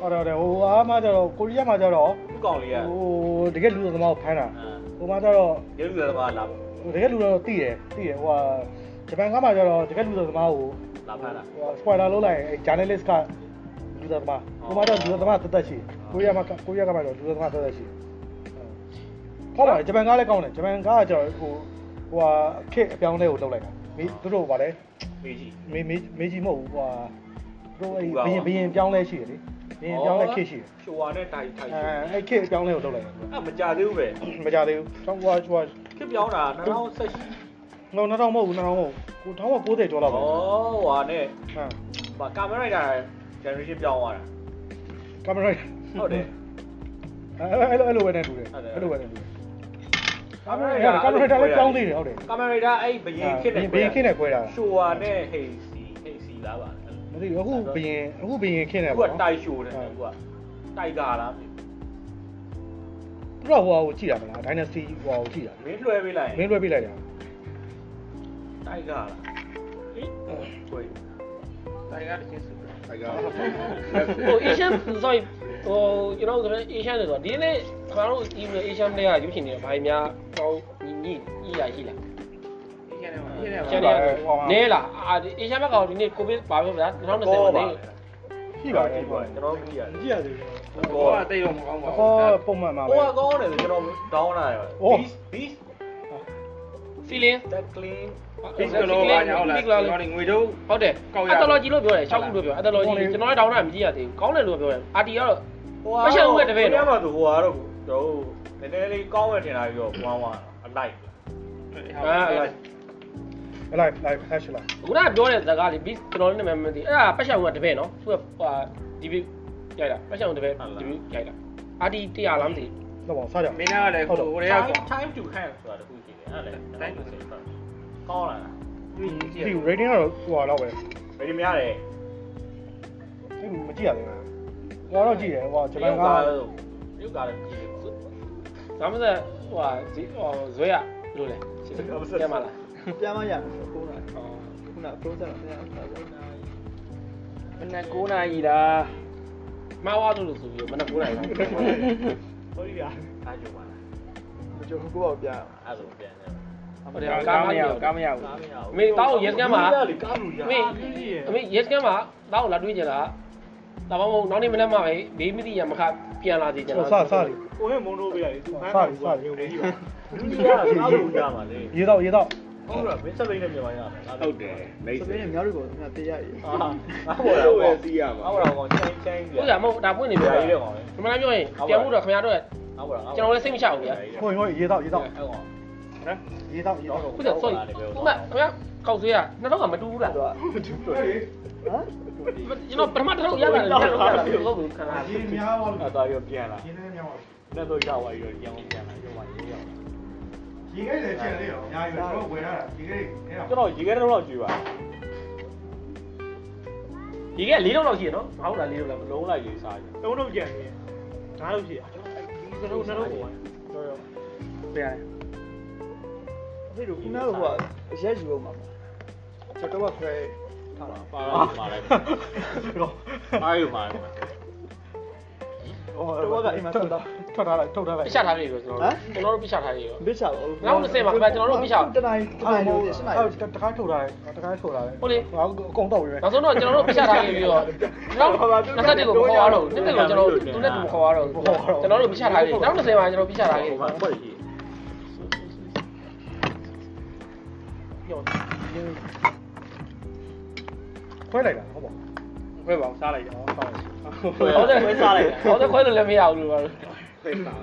[SPEAKER 2] ဟုတ်တယ်ဟိုအားမှကျတော့ကိုရီးယားမှာကျတော့
[SPEAKER 4] သူ့ကောင်လေးက
[SPEAKER 2] ဟိုတကယ်လူသမားကိုဖမ်းတာ
[SPEAKER 4] ဟ
[SPEAKER 2] ဟိုမှာကျတော့
[SPEAKER 4] ရုပ်ရသမားလာ
[SPEAKER 2] တကယ်လူတော့သိတယ်သိတယ်ဟိုကဂျပန်ကမှကျတော့တကယ်လူသမားကို
[SPEAKER 4] လာဖမ်းတာ
[SPEAKER 2] ဟို spoiler လုပ်လိုက်ရင်အဲ journalist ကလူသမားဟိုမှာတော့လူသမားတသက်ရှိကိုရီးယားမှာကိုရီးယားကမှတော့လူသမားတသက်ရှိကောင်းပါဂျပန်ကလည်းကောင်းတယ်ဂျပန်ကကျတော့ဟိုဟိုခက်အပြောင်းလဲကိုလုပ်လိုက်တာမင်းတို့ဗါလဲ
[SPEAKER 4] မေးကြည့်
[SPEAKER 2] မေမေမေကြီးမဟုတ်ဘူးဟိုတို့အဲ့ဘရင်ဘရင်ပြောင်းလဲရှိတယ်လေဘရင်ပြောင်းလဲခက်ရှိတယ်
[SPEAKER 4] ရှိုဝါနဲ့တိုင်ထိုင်
[SPEAKER 2] အဲအဲ့ခက်အပြောင်းလဲကိုလုပ်လိုက်တာ
[SPEAKER 4] အဲ့မကြသေးဘူးပဲ
[SPEAKER 2] မကြသေးဘူးဟိုဟိုဟို
[SPEAKER 4] ခစ်ပြောင်းတာ2018
[SPEAKER 2] ငေါနောက်တော့မဟုတ်ဘူးနောက်တော့မဟုတ်ဘူး1990ကျော်လောက်ပဲ
[SPEAKER 4] ဩဟွာနဲ့
[SPEAKER 2] ဟမ်
[SPEAKER 4] ဗာကာမရာရိုက်တာ generation ပြောင်းသွားတာ
[SPEAKER 2] ကင်မရာ
[SPEAKER 4] ဟုတ်တယ်
[SPEAKER 2] အဲ့လိုအဲ့လိုပဲနဲ့တူတယ်
[SPEAKER 4] ဟုတ်တယ်
[SPEAKER 2] အဲ့လိုပဲနဲ့တူတယ်
[SPEAKER 4] ကာမရာ
[SPEAKER 2] ကင်မရာလည်းပြောင်းသေးတယ်ဟုတ်တယ်
[SPEAKER 4] ကာမရာအဲ့ဘယင်ခစ်နဲ့
[SPEAKER 2] ဘရင်ခင်းနဲ့ခွဲတာ
[SPEAKER 4] ရှိုဝါနဲ့ဟေးစီဟေးစီလားပါ
[SPEAKER 2] မသိဘူးအခုဘရင်အခုဘရင်ခင်းနဲ့
[SPEAKER 4] အခု
[SPEAKER 2] ပေါ့
[SPEAKER 4] က
[SPEAKER 2] နော်
[SPEAKER 4] တိုက်ရှိုတယ်အခုကတိုက်ကာလား
[SPEAKER 2] သူတို့ဟိုဟာကိုကြည့်ရမလား Dynasty ဟိုဟာကိုကြည့်ရ
[SPEAKER 4] မင်းလွှဲပေးလိုက်
[SPEAKER 2] မင်းလွှဲပြလိုက်တာ
[SPEAKER 4] တိုက်ကာလားဟေးကို
[SPEAKER 1] တိုင်ကတချင်းစု
[SPEAKER 5] ဒါက
[SPEAKER 1] ဟို Asian sorry ဟိုကျွန်တော်တို့ Asian တွေဆိုဒီနေ့ကျွန်တော်တို့ဒီ Asian တွေကရုပ်ရှင်တွေဘာများဟိုညီညီညီရရှိလား Asian တွေနဲလားအာ Asian ဘက်ကဒီနေ့ကိုဗစ်ဘာပြောဗျာ2020မှာနေ
[SPEAKER 2] ရှိပါတ
[SPEAKER 4] ကြ
[SPEAKER 2] ယ်
[SPEAKER 4] ည့်ပါကျွန်တော်ကြည့်ရတယ်
[SPEAKER 2] ကြည့်ရသေးတယ်
[SPEAKER 4] ဘောကတိတ်တော့မကောင်းပါ
[SPEAKER 2] အ
[SPEAKER 4] ဘူး
[SPEAKER 2] ခေါ်ပုံမှန်ပါပဲ
[SPEAKER 4] ဟိုကကောင်းတယ်ကျွန်တော် down လာရော beast beast
[SPEAKER 1] feeling
[SPEAKER 4] that clean
[SPEAKER 5] ဘစ်ကလောပါညာဟုတ်လားကျွန်တော်ငွေတို့
[SPEAKER 1] ဟုတ်တယ်အတလော်ကြီးလို့ပြောတယ်6ခုလို့ပြောအတလော်ကြီးကျွန်တော်လည်းတောင်းတာမကြည့်ရသေးဘူးကောင်းတယ်လို့ပြောတယ်အာတီကတော့
[SPEAKER 4] ဟိုမှာဆိုဟိုကတော့ကျွန်တော်တို့နည်းနည်းလေးကောင်းရတင်လာပြီးတော့ဝမ်းဝမ်းအလိုက်
[SPEAKER 1] အာအဲ့
[SPEAKER 2] အလိုက် live hash လိုက်
[SPEAKER 1] ခုနကပြောတဲ့ဇာတ်ကားလေး beat ကျွန်တော်လည်းနာမည်မသိအဲ့ဒါပတ်ရှောင်ကတပည့်နော်သူကဟာဒီဘီရိုက်တာပတ်ရှောင်တပည့်ဒီဘီရိုက်တာအာတီ100လားမသိ
[SPEAKER 2] တော့ပါစားကြ
[SPEAKER 5] မင်းကလည်းကိုကိုရဲက
[SPEAKER 4] time to hand ဆိုတာတခု ရှိတယ်အဲ့ဒါလည်း time to say ကောင်းလာတာ
[SPEAKER 2] ဒီ rating ကတော့ဟိုဟာတော့ပဲ
[SPEAKER 4] ဘယ်လိုများလဲ
[SPEAKER 2] ဒီမကြည့်ရသေးဘူးဟိုတော့ကြည့်တယ်ဟိုဂျပန်က
[SPEAKER 4] ရုပ်ကားလည်းကြည့်
[SPEAKER 1] ဒါမှမဟုတ်ဟိုဟာဇီဟိုဇွဲရလို့လေကျမလား
[SPEAKER 3] ပြန်မရဘူးခိုးတာ
[SPEAKER 1] အော်
[SPEAKER 3] ခုနက process တော့ပြန်တာပေါ့
[SPEAKER 5] မနေ့9နာရီလား
[SPEAKER 1] မဝါလို့လို့ဆိုပြီးမနက်9:00နာရီ
[SPEAKER 4] ဟိုဒီကအားကြပါ လား
[SPEAKER 3] မကြိုဘူးကိုပေါ့ပြန်
[SPEAKER 4] အဲ့ဒါပြန်တယ်
[SPEAKER 1] ဟုတ်တယ်
[SPEAKER 5] ကား
[SPEAKER 1] ကား
[SPEAKER 5] မ
[SPEAKER 1] မ
[SPEAKER 5] ရ
[SPEAKER 1] ရ
[SPEAKER 5] ဘူးကားမရဘူး
[SPEAKER 4] ကားမရဘူး
[SPEAKER 1] မေတောင်းရက်စကန်မှာ
[SPEAKER 4] လေကားလူရ
[SPEAKER 1] အမေအမေရက်စကန်မှာတောင်းလာတွေးကြလားဒါမှမဟုတ်နောက်နေ့မနက်မှပဲဘေးမသိရမခပြန်လာသေးကြ
[SPEAKER 2] ဟို
[SPEAKER 1] လား
[SPEAKER 2] စစလေး
[SPEAKER 3] ကိုဟဲ့မုံတို့ပေးရတယ်သူ
[SPEAKER 2] စစလေးစလေး
[SPEAKER 4] လူကြီးကကားလူရမှာလေ
[SPEAKER 2] ရေတော့ရေတော့
[SPEAKER 4] ဟုတ်လားမင်းဆက်လိမ့်နဲ့မြန်မာရမယ်
[SPEAKER 5] ဟုတ်တယ်မိတ်
[SPEAKER 3] စ
[SPEAKER 5] ဆွေ
[SPEAKER 3] ပင်းများတို့ကတော့ငါတေးရရ
[SPEAKER 4] အာအား
[SPEAKER 5] ဘ
[SPEAKER 4] ပေါ်
[SPEAKER 5] ယ်
[SPEAKER 4] လာ
[SPEAKER 5] လို
[SPEAKER 4] ပေါ့
[SPEAKER 5] ပဲစီးရမှာ
[SPEAKER 4] အားပေါ်လာပေါ့ချင်းချင်း
[SPEAKER 1] ဟုတ်လားမဟုတ်ဒါပွင့်နေပြီ
[SPEAKER 4] ပြ
[SPEAKER 1] လား
[SPEAKER 4] ရေးတယ်ကောင်လေ
[SPEAKER 1] ဒီမှာပြောရင်ပြန်မှုတော့ခင်ဗျားတို့
[SPEAKER 4] အားပေါ်လာ
[SPEAKER 1] ကျွန်တော်လည်းစိတ်မချဘူးဗျာ
[SPEAKER 2] ဟိုဟိုရေတော့ရေတော့
[SPEAKER 4] အဲ့ကောင်
[SPEAKER 2] ရေတော့ရေတော့
[SPEAKER 1] ခုကျ sorry ခုနခင်ဗျားကောက်ဆွေးကနှစ်တော့ကမတူဘူးလား
[SPEAKER 3] တော့ဟမ်
[SPEAKER 1] ကျွန်တော်ပထမတစ်ထုပ်ရလာတယ်ကျွန်တော်ရလာတယ်ဟုတ်ဘူးခဏ
[SPEAKER 2] ရေများပါလို့
[SPEAKER 4] အဲ့တော့ရောပြန်လာ
[SPEAKER 2] ရေနဲ့များပါလို့
[SPEAKER 4] လက်တော့ရောက်သွားပြီးတော့ပြန်ပြန်လာရုံပါရေးရအောင်
[SPEAKER 2] ရေခဲလည်းကျန်လေးရောအများကြီးပဲကျွန်တော်ဝယ်ထားတာရေခဲအဲ့
[SPEAKER 4] ကျွန်တော်ရေခဲတော့တော့ကြွေပါ
[SPEAKER 1] ဒီက၄လုံးလောက်ရှိရနော်ဟုတ်လား၄လုံးလောက်
[SPEAKER 4] လုံးလိုက်ရေးစားကြ
[SPEAKER 3] တုံးတော့ကြံနေငါတို့ဖြစ်
[SPEAKER 1] ဒီကတော့နှစ် လုံးပေါ့
[SPEAKER 2] ပြန်
[SPEAKER 3] ဖေတို့ခုနကဟိုအရက်ယူအောင်ပါကျွန်တော်ကခွဲထားတာ
[SPEAKER 4] ပါတော့မှာလိုက်အားရမှာ
[SPEAKER 2] ဟို
[SPEAKER 3] တော့ကအိမ်မှာထွက်တာ
[SPEAKER 2] ထွက်ထားလိုက်ထုတ်ထားလိုက်
[SPEAKER 1] ပြချထားပြီပဲကျွန်တော်ကျွန်တော်တို့ပြချထားပြီရော
[SPEAKER 3] ဘစ်ချပါဦး
[SPEAKER 1] နောက်20မှာခင်ဗျာကျွန်တော်တို့ပြချ
[SPEAKER 3] တနိုင်တနိုင်လို့ရှင်းနိုင်
[SPEAKER 2] အဲ့တခါထုတ်ထားလိုက်တခါထုတ်ထားလိုက်
[SPEAKER 1] ဟုတ်လေ
[SPEAKER 2] ဟောအကုန်တော့ပြီပဲ
[SPEAKER 1] နောက်ဆုံးတော့ကျွန်တော်တို့ပြချထားခဲ့ပြီးတော့နောက်20ကိုမခေါ်ရတော့ဘူးတစ်ကိုကျွန်တော်သူနဲ့တူမခေါ်ရတော့ဘူးကျွန်တော်တို့ပြချထားပြီနောက်20မှာကျွန်တော်ပြချထားခဲ့ပြီ
[SPEAKER 4] ဟိုမှာဖွဲ့ရှိ
[SPEAKER 2] ခွဲလိုက်တာဟုတ်ပါ
[SPEAKER 5] ခွဲပါစားလိုက်တော့ဆောင်း
[SPEAKER 1] ဟုတ်တယ်ခွဲစားလိုက်ဟုတ်တယ်ခွဲလို့လည်းမရဘူးလို့ပါ
[SPEAKER 5] ဖိတ်တာ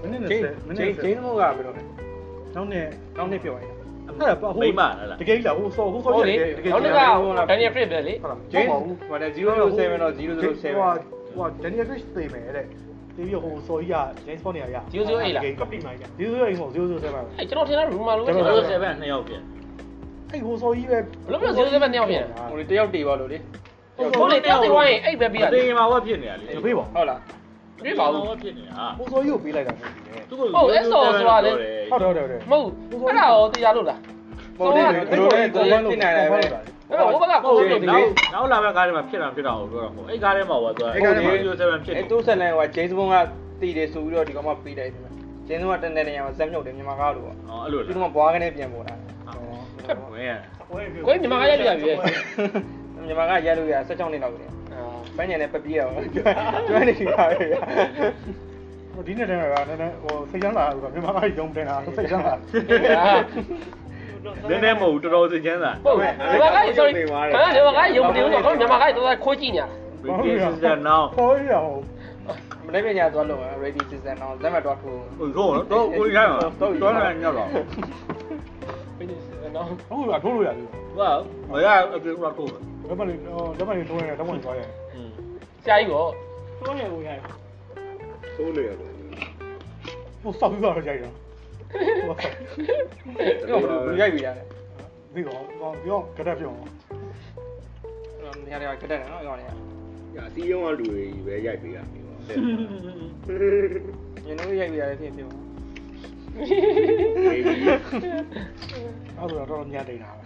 [SPEAKER 2] မင်းနဲ့
[SPEAKER 5] ဂျိ
[SPEAKER 2] ဆ
[SPEAKER 5] န်း
[SPEAKER 2] ယ်မင်း
[SPEAKER 5] ဂျိ
[SPEAKER 2] နဲ့
[SPEAKER 5] န်း
[SPEAKER 2] ဆ
[SPEAKER 5] ဂျိ
[SPEAKER 2] ယ်
[SPEAKER 5] န်းမို့ကဘယ်လိုလဲ
[SPEAKER 2] နောက်နဲ့
[SPEAKER 5] နောက်နေ့ပြောရင်
[SPEAKER 2] အဲ့ဒါပါဟို
[SPEAKER 4] မိမလား
[SPEAKER 2] တကယ်ကြီးလားဟိုစောဟိုစော
[SPEAKER 1] ဟုတ်လေ
[SPEAKER 2] တကယ်
[SPEAKER 1] နောက်
[SPEAKER 2] ကြီး
[SPEAKER 1] နေ့က
[SPEAKER 2] လား
[SPEAKER 1] ဒန်နီယယ်ဖရစ်ပဲလေ
[SPEAKER 2] ဟုတ်လား
[SPEAKER 5] ဂျိန်းဟိုတယ်007တော့007
[SPEAKER 2] ဟိုဟိုဒန်နီယယ်ဖရစ်သိမယ်တဲ့တီးပြီးဟိုစောကြီးက James Bond နေရာရ
[SPEAKER 1] 008လား
[SPEAKER 2] ကပ်ပြီးမှကြ008မဟုတ်007ပါ
[SPEAKER 1] အဲ့ကျွန်တော်ထင်တာရူမာလို့ပဲ
[SPEAKER 4] ကျွန်
[SPEAKER 1] ကျွန်
[SPEAKER 4] တော်
[SPEAKER 1] တော်
[SPEAKER 4] တို့7နှစ်ယောက်ပြန်
[SPEAKER 2] အဲ့ဟိုစောကြီးပဲ
[SPEAKER 1] ဘယ်လိုမျိုး007နှစ်ယောက်ပြန်
[SPEAKER 5] ဟိုတယောက်တေပါလို့လေ
[SPEAKER 1] ဟုတ်လေတယောက်တည်းဝိုင်းအဲ့ပဲပြီးရ
[SPEAKER 4] အ
[SPEAKER 1] တယ်
[SPEAKER 4] တင်းမှာဝက်ဖြစ်နေတာလေ
[SPEAKER 2] ဒီပေးပါ
[SPEAKER 5] ဟုတ်လား
[SPEAKER 1] ပြေးပါဦး
[SPEAKER 4] ဝက်ဖြစ်နေတာ
[SPEAKER 2] ဟိုစောကြီးကိုပေးလိုက်တာဖြစ်နေတယ်
[SPEAKER 4] သူက
[SPEAKER 1] ဟုတ်အဲ့ဆော်ဆိုတာလေ
[SPEAKER 2] ဟုတ်တယ်ဟုတ်တယ်ဟုတ်တယ်
[SPEAKER 1] မဟုတ်အဲ့ဒါရောတရားလို့လား
[SPEAKER 5] ဟိုတယ်ဘယ်လိုလဲကိုယ်တင်နိုင်တယ်ပဲ
[SPEAKER 1] အဲ့တော့ဘက်ကကိုယ်လို့ဒီ
[SPEAKER 4] နောက်နောက်လာမယ့်ကားထဲမှာဖြစ်တာဖြစ်တာကိုပြောတာဟိုအဲ့ကားထဲမှာဟိုသူက7ဖြစ်
[SPEAKER 3] အဲတိုးဆက်လန်ဟိုဂျိမ်းစ်ဘွန်ကတီးတယ်ဆိုပြီးတော့ဒီကောင်မှပေးလိုက်တယ်ဂျိမ်းစ်ဘွန်ကတန်တဲ့နေရာမှာဇက်မြုပ်တယ်မြန်မာကားလို့ပေါ့
[SPEAKER 4] အော်အဲ့လို
[SPEAKER 3] ဒီ
[SPEAKER 4] လား
[SPEAKER 3] ကောင်ဘွားကနေပြန်ပေါ်လာ
[SPEAKER 4] ဝင်ရ
[SPEAKER 1] ကိုယ်ညီမကရိုက်ပြရပြီ
[SPEAKER 3] မြန်မာကရက်လို့ရ16နှစ်လောက်ပဲ
[SPEAKER 1] အာ
[SPEAKER 3] ပန်းညံနဲ့ပပီးတော့ကျွမ်းနေပြီပါပဲ
[SPEAKER 2] ဟိုဒီနေ့တည်းကနည်းနည်းဟိုစိတ်ချမ်းသာဆိုတော့မြန်မာကရုံတင်တာစိတ်ချမ်းသာ
[SPEAKER 4] နည်းနည်းမဟုတ်တော်တော်စချမ်းသာ
[SPEAKER 1] ဟုတ်ညီမက sorry ခဏညီမကရုံမနေဘူးဆိုတော့ညီမကတော့ခိုးကြည့်နေတာ
[SPEAKER 4] ဒီစစနောင်း
[SPEAKER 2] ခေါ်ရအောင်
[SPEAKER 3] မနေ့ကညသွားလို့ ready season တော့ဇက်မတော်ထိုး
[SPEAKER 4] ဟိုတော့တော့ကိုရိုင်းမှာတော့လည်းညောက်တော့
[SPEAKER 1] ပြီး နေနော်
[SPEAKER 2] ဟုတ်လားထိုးလို့ရတယ်
[SPEAKER 4] ဟာမရအပြေတော့ကို
[SPEAKER 2] လက်မလေးလက်မလေးထိုးရင်လက်မလေးသွားရင်
[SPEAKER 1] ဆရာကြီးကို
[SPEAKER 3] ထိုးနေဝင်ရတယ်
[SPEAKER 5] ဆိုးနေရတယ်
[SPEAKER 2] ဟိုစောက်ပြီးတော့ကြိုက်တာ
[SPEAKER 3] ဒီကောင်ဘယ်ရိုက်ပြီးရတယ်
[SPEAKER 2] ဒီကောင်ဒီကောင်ကတက်ပြုံး
[SPEAKER 3] နေရာတွေကတက်တယ်နော်ဒီကောင်တွေက။
[SPEAKER 5] အစီရုံးကလူတွေပဲရိုက်ပေးရပြီပေါ့။
[SPEAKER 3] ညနေရိုက်ပြီးရတယ်ဖြစ်ဖြစ်
[SPEAKER 2] အဲ့ဒါတော့တော်ညံနေတာပဲ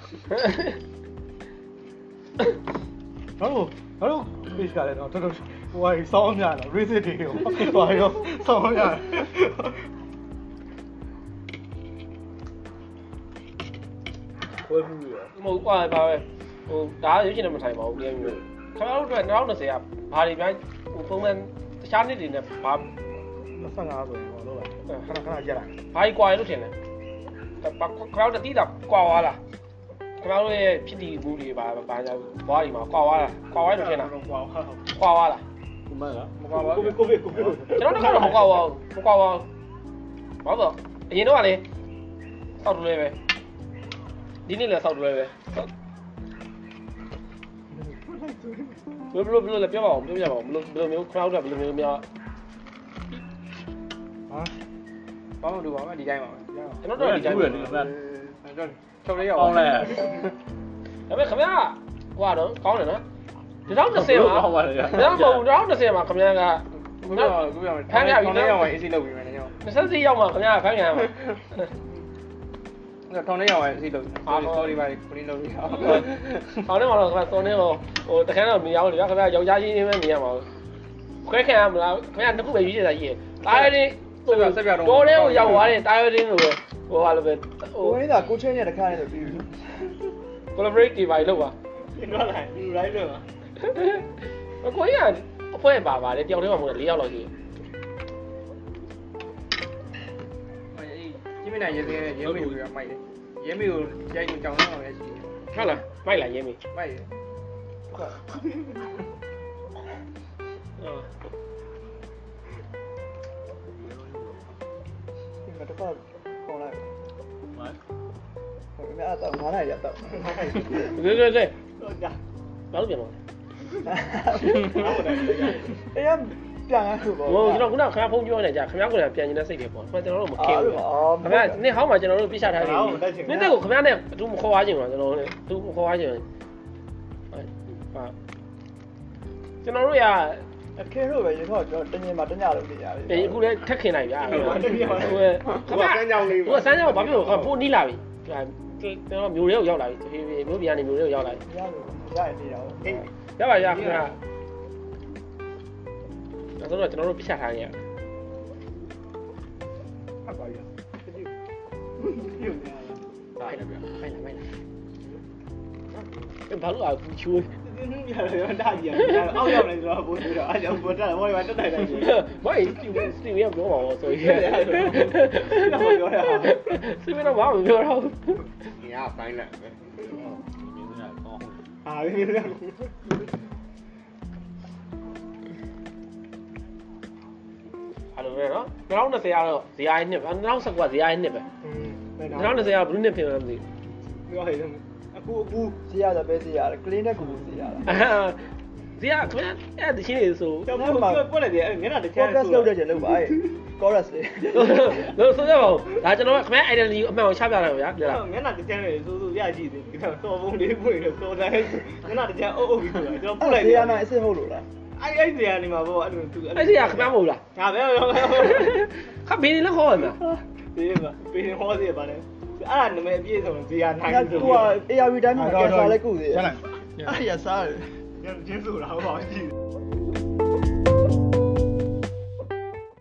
[SPEAKER 2] ဘာလို့ဘာလို့ page ကလည်းတော့တော်တော်ဟိုဟာစောင်းများလား race တွေရောဟိုဟာရောစောင်းများ
[SPEAKER 4] ခွဲမှုရ
[SPEAKER 1] မဟုတ်ကွာပါပဲဟိုဒါရွေးချင်တယ်မထိုင်ပါဘူးပြန်ပြီးခင်ဗျားတို့အတွက်2020ကဘာတွေပြန်ဟိုပုံမှန်တခြားနှစ်တွေနဲ့ဘာ
[SPEAKER 2] 25ဆိုရင်ဟောလို့လားခဏခဏရက်လာ
[SPEAKER 1] ဘာကြီးကွာရလို့ထင်လဲ ဘာခင်ဗျားတို့တတိတာကွာသွားလားခင်ဗျားတို့ရဲ့ဖြစ်တည်မှုတွေဘာဘာညာဘွားတွေမှာကွာသွားလားကွာသွားလို့ထင်လားကွာသွားလား
[SPEAKER 4] ဒီမှာက
[SPEAKER 3] မကွာပါဘူး
[SPEAKER 4] ကိုဗစ်ကိုဗစ်
[SPEAKER 1] ကျွန်တော်တို့ကတော့မကွာပါဘူးမကွာပါဘူးဘာလို့အရင်တော့ကလေစောက်တူလဲပဲဒီနေ့လည်းစောက်တူလဲပဲဘယ်လိုဘယ်လိုလဲပြောပါဦးပြောပြပါဦးဘယ်လိုဘယ်လိုမျိုး crowd ကဘယ်လိုမျိုးများ
[SPEAKER 2] ဟာ
[SPEAKER 3] ဘာမှမလုပ်ပါဘူးဒီတိုင်းပါပဲ
[SPEAKER 1] ကျွန်တော်တို့ဒီတိုင်းပဲ
[SPEAKER 4] ပဲ
[SPEAKER 1] ဒါ
[SPEAKER 4] ဒီမှာ
[SPEAKER 3] ထုတ်လေးရောက်
[SPEAKER 4] ကောင်းလဲ
[SPEAKER 1] ပေမဲ့ခင်ဗျာဟိုကတော့ကောင်းတယ်နော်2020မှာ
[SPEAKER 4] ကောင်းပါလေ
[SPEAKER 1] ဒါမှမဟုတ်2020မှာခင်ဗျာက
[SPEAKER 3] ခုပြောခုပြောဖမ်းရပြီနော်အေးစီလုပ်ပြီးမယ်ညော
[SPEAKER 1] 20ရောက်မှာခင်ဗျာခိုင်းရမှာ
[SPEAKER 3] ထောင်းနေရောက်အေးစီလုပ် sorry ပါခရီးလုပ်ပြီးအောင်
[SPEAKER 1] ဟောင်းနေမှာတော့ခင်ဗျာစောနေဟိုဟိုတခါတော့မရောက်လေခင်ဗျာယောက်ျားချင်းချင်းပဲမြင်ရမှာခွဲခံရမလားခင်ဗျာတစ်ခုပဲရွေးချယ်တာကြီးရတာရ င်းတော်တဲ့ကိုရောက်သွားတယ်တာရင်းလို့ပဲဟိုဟာလိုပဲဟို
[SPEAKER 6] ကိုရင်းသာကိုချင်းရဲ့တခါနဲ့ဆိုပြီးပြီ
[SPEAKER 1] collaborate တွေပါလို့ပါ
[SPEAKER 3] တော့လာလူလိုက်လို့ပါ
[SPEAKER 1] ကိုကြီးကအဖွဲပါပါတယ်တယောက်တည်းမှမဟုတ်၄ယောက်လောက်ရှိတယ်
[SPEAKER 3] အေးကြီးမနိုင်ရေးစဲရဲမေကိုမိုက်တယ်ရဲမေကိုရိုက်ကြောင်တော့လည်းရှိတယ်
[SPEAKER 1] ဟုတ်လားမိုက်လာရင်းပြီ
[SPEAKER 3] မိုက်တယ်
[SPEAKER 6] ဒီမှာ တော့ကုန်လိုက်
[SPEAKER 4] မ
[SPEAKER 6] ဟုတ်ခင်ဗျာတော့ငါးနိုင်ရတော့
[SPEAKER 1] ဒီဒီဒီ
[SPEAKER 3] တော့ကြာ
[SPEAKER 1] ဘာလို့ပြန်မလဲ
[SPEAKER 6] အဲ့ရပြန်ရခုပေါ့
[SPEAKER 1] ဟိုကျွန်တော်ခုနခဏဖုန်းပြောနေကြခင်ဗျားကိုလည်းပြန်ကျင်တဲ့စိတ်တွေပေါ့ခင်ဗျာကျွန်တော်တို့မခင်ဘူးခင်ဗျာနေ့ဟောင်းမှာကျွန်တော်တို့ပြချထားတယ်နေ့တက်ကိုခင်ဗျားနဲ့သူမခေါ်သွားခြင်းပါကျွန်တော်လည်းသူမခေါ်သွားခြင်းပါကျွန်တော်တို့ရာ
[SPEAKER 6] အခင်းလို့ပဲရေတော့ကျွန်တော်တညမှာတညလို့နေရတယ်
[SPEAKER 1] အေးအခုလည်းထက်ခင်နိုင်ဗျာ။ဟိုဟို
[SPEAKER 5] ဟိုကစမ်းကြောင်းလေး
[SPEAKER 1] ဟိုစမ်းကြောင်းဘာဖြစ်လို့ပိုးနီးလာပြီ။ကျွန်တော်မျိုးတွေကိုရောက်လာပြီ။မျိုးပြန်နေမျိုးတွေကိုရောက်လာပြီ
[SPEAKER 6] ရလို့ရရင်နေတာဟုတ်။
[SPEAKER 1] ရပါရခင်ဗျာ။ဒါဆိုတော့ကျွန်တော်တို့ပြချထားခဲ့ရ
[SPEAKER 2] အပါရ။
[SPEAKER 1] ဖိုင်လာဗျာ။ဖိုင်လာဖိုင်လာ။ဘာလို့အခုချိုး
[SPEAKER 3] ဒီနည်းရတယ်တာကြီးရတယ်အောက်ရောက်နေဆိုတော့ဘိုးဆိုတော့အားကြောင့်ဘောတက်ဘောရတက်တိုင်းတိုင်းကြီး
[SPEAKER 1] ဘာလဲစတီဗင်စတီဗင်ကပြောမှာပေါ့ဆိုရင်
[SPEAKER 3] တော့ပြောရအောင်
[SPEAKER 1] စတီဗင်တော့ဘာမှမပြောတော့ဘူး။
[SPEAKER 5] ညာပိုင်းလိုက်ပဲ
[SPEAKER 3] ဟာဒီလို
[SPEAKER 1] အဲ့လိုပဲနော်2020ကတော့ဇီအိုင်းနှစ်ပဲ2019ကဇီအိုင်းနှစ်ပဲ2020ကဘလူးနှစ်ဖြစ်မှာမသိ
[SPEAKER 3] ပြောဟဲ့အခု အခု
[SPEAKER 6] စီရတော့ပဲစီရတယ်ကလင်းတဲ့ကူစီရတာ
[SPEAKER 1] ဘူးဇီကခင်ဗျအဲ့တချင်းနေဆို
[SPEAKER 3] တော့ပြောပွက်လိုက်တယ်မျက်နှာတစ်ချမ်း
[SPEAKER 6] focus လုပ်တဲ့ကျလို့ပါအဲ့ chorus လေး
[SPEAKER 1] လို့ဆိုရပါဦးဒါကျွန်တော်ကခင်ဗျ identity အမှန်ကိုချပြလိုက်ပါဗျာဒါလား
[SPEAKER 3] မျက်နှာတစ်ချမ်းလေစိုးစိုးရကြည့်တယ်ဒီတော့တော်ပုံလေးပွင့်လို့တော်တယ်မျက်နှာတစ်ချမ်းအုပ်အုပ်ပြီးဆိုတာကျွန်တော်ပွက်လိုက်
[SPEAKER 6] စီ
[SPEAKER 3] တယ်
[SPEAKER 6] ရနိုင်အစ်စ်ဟုတ်လို့လား
[SPEAKER 3] အဲ့အဲ့စီကနေမှာပေါ့အဲ့လိုသူ
[SPEAKER 1] အဲ့ဒီကခင်ဗျမဟုတ်လား
[SPEAKER 3] ငါပဲပြော
[SPEAKER 1] ခဘင်းနေလည်းခေါ်ရမှာ
[SPEAKER 3] ဒီမှာပေးဟောစီပါလေ အဲ့ဒါနာမည်အပြည့်စုံဇေယျနိုင်
[SPEAKER 6] ငါကူက ARV တိုင်းမှာကစားလဲကူသေးတယ်
[SPEAKER 2] ရလိုက်
[SPEAKER 6] အဲ့ရစားတယ်
[SPEAKER 3] ကျင်းဆိုတာဟုတ်ပါရှိတယ်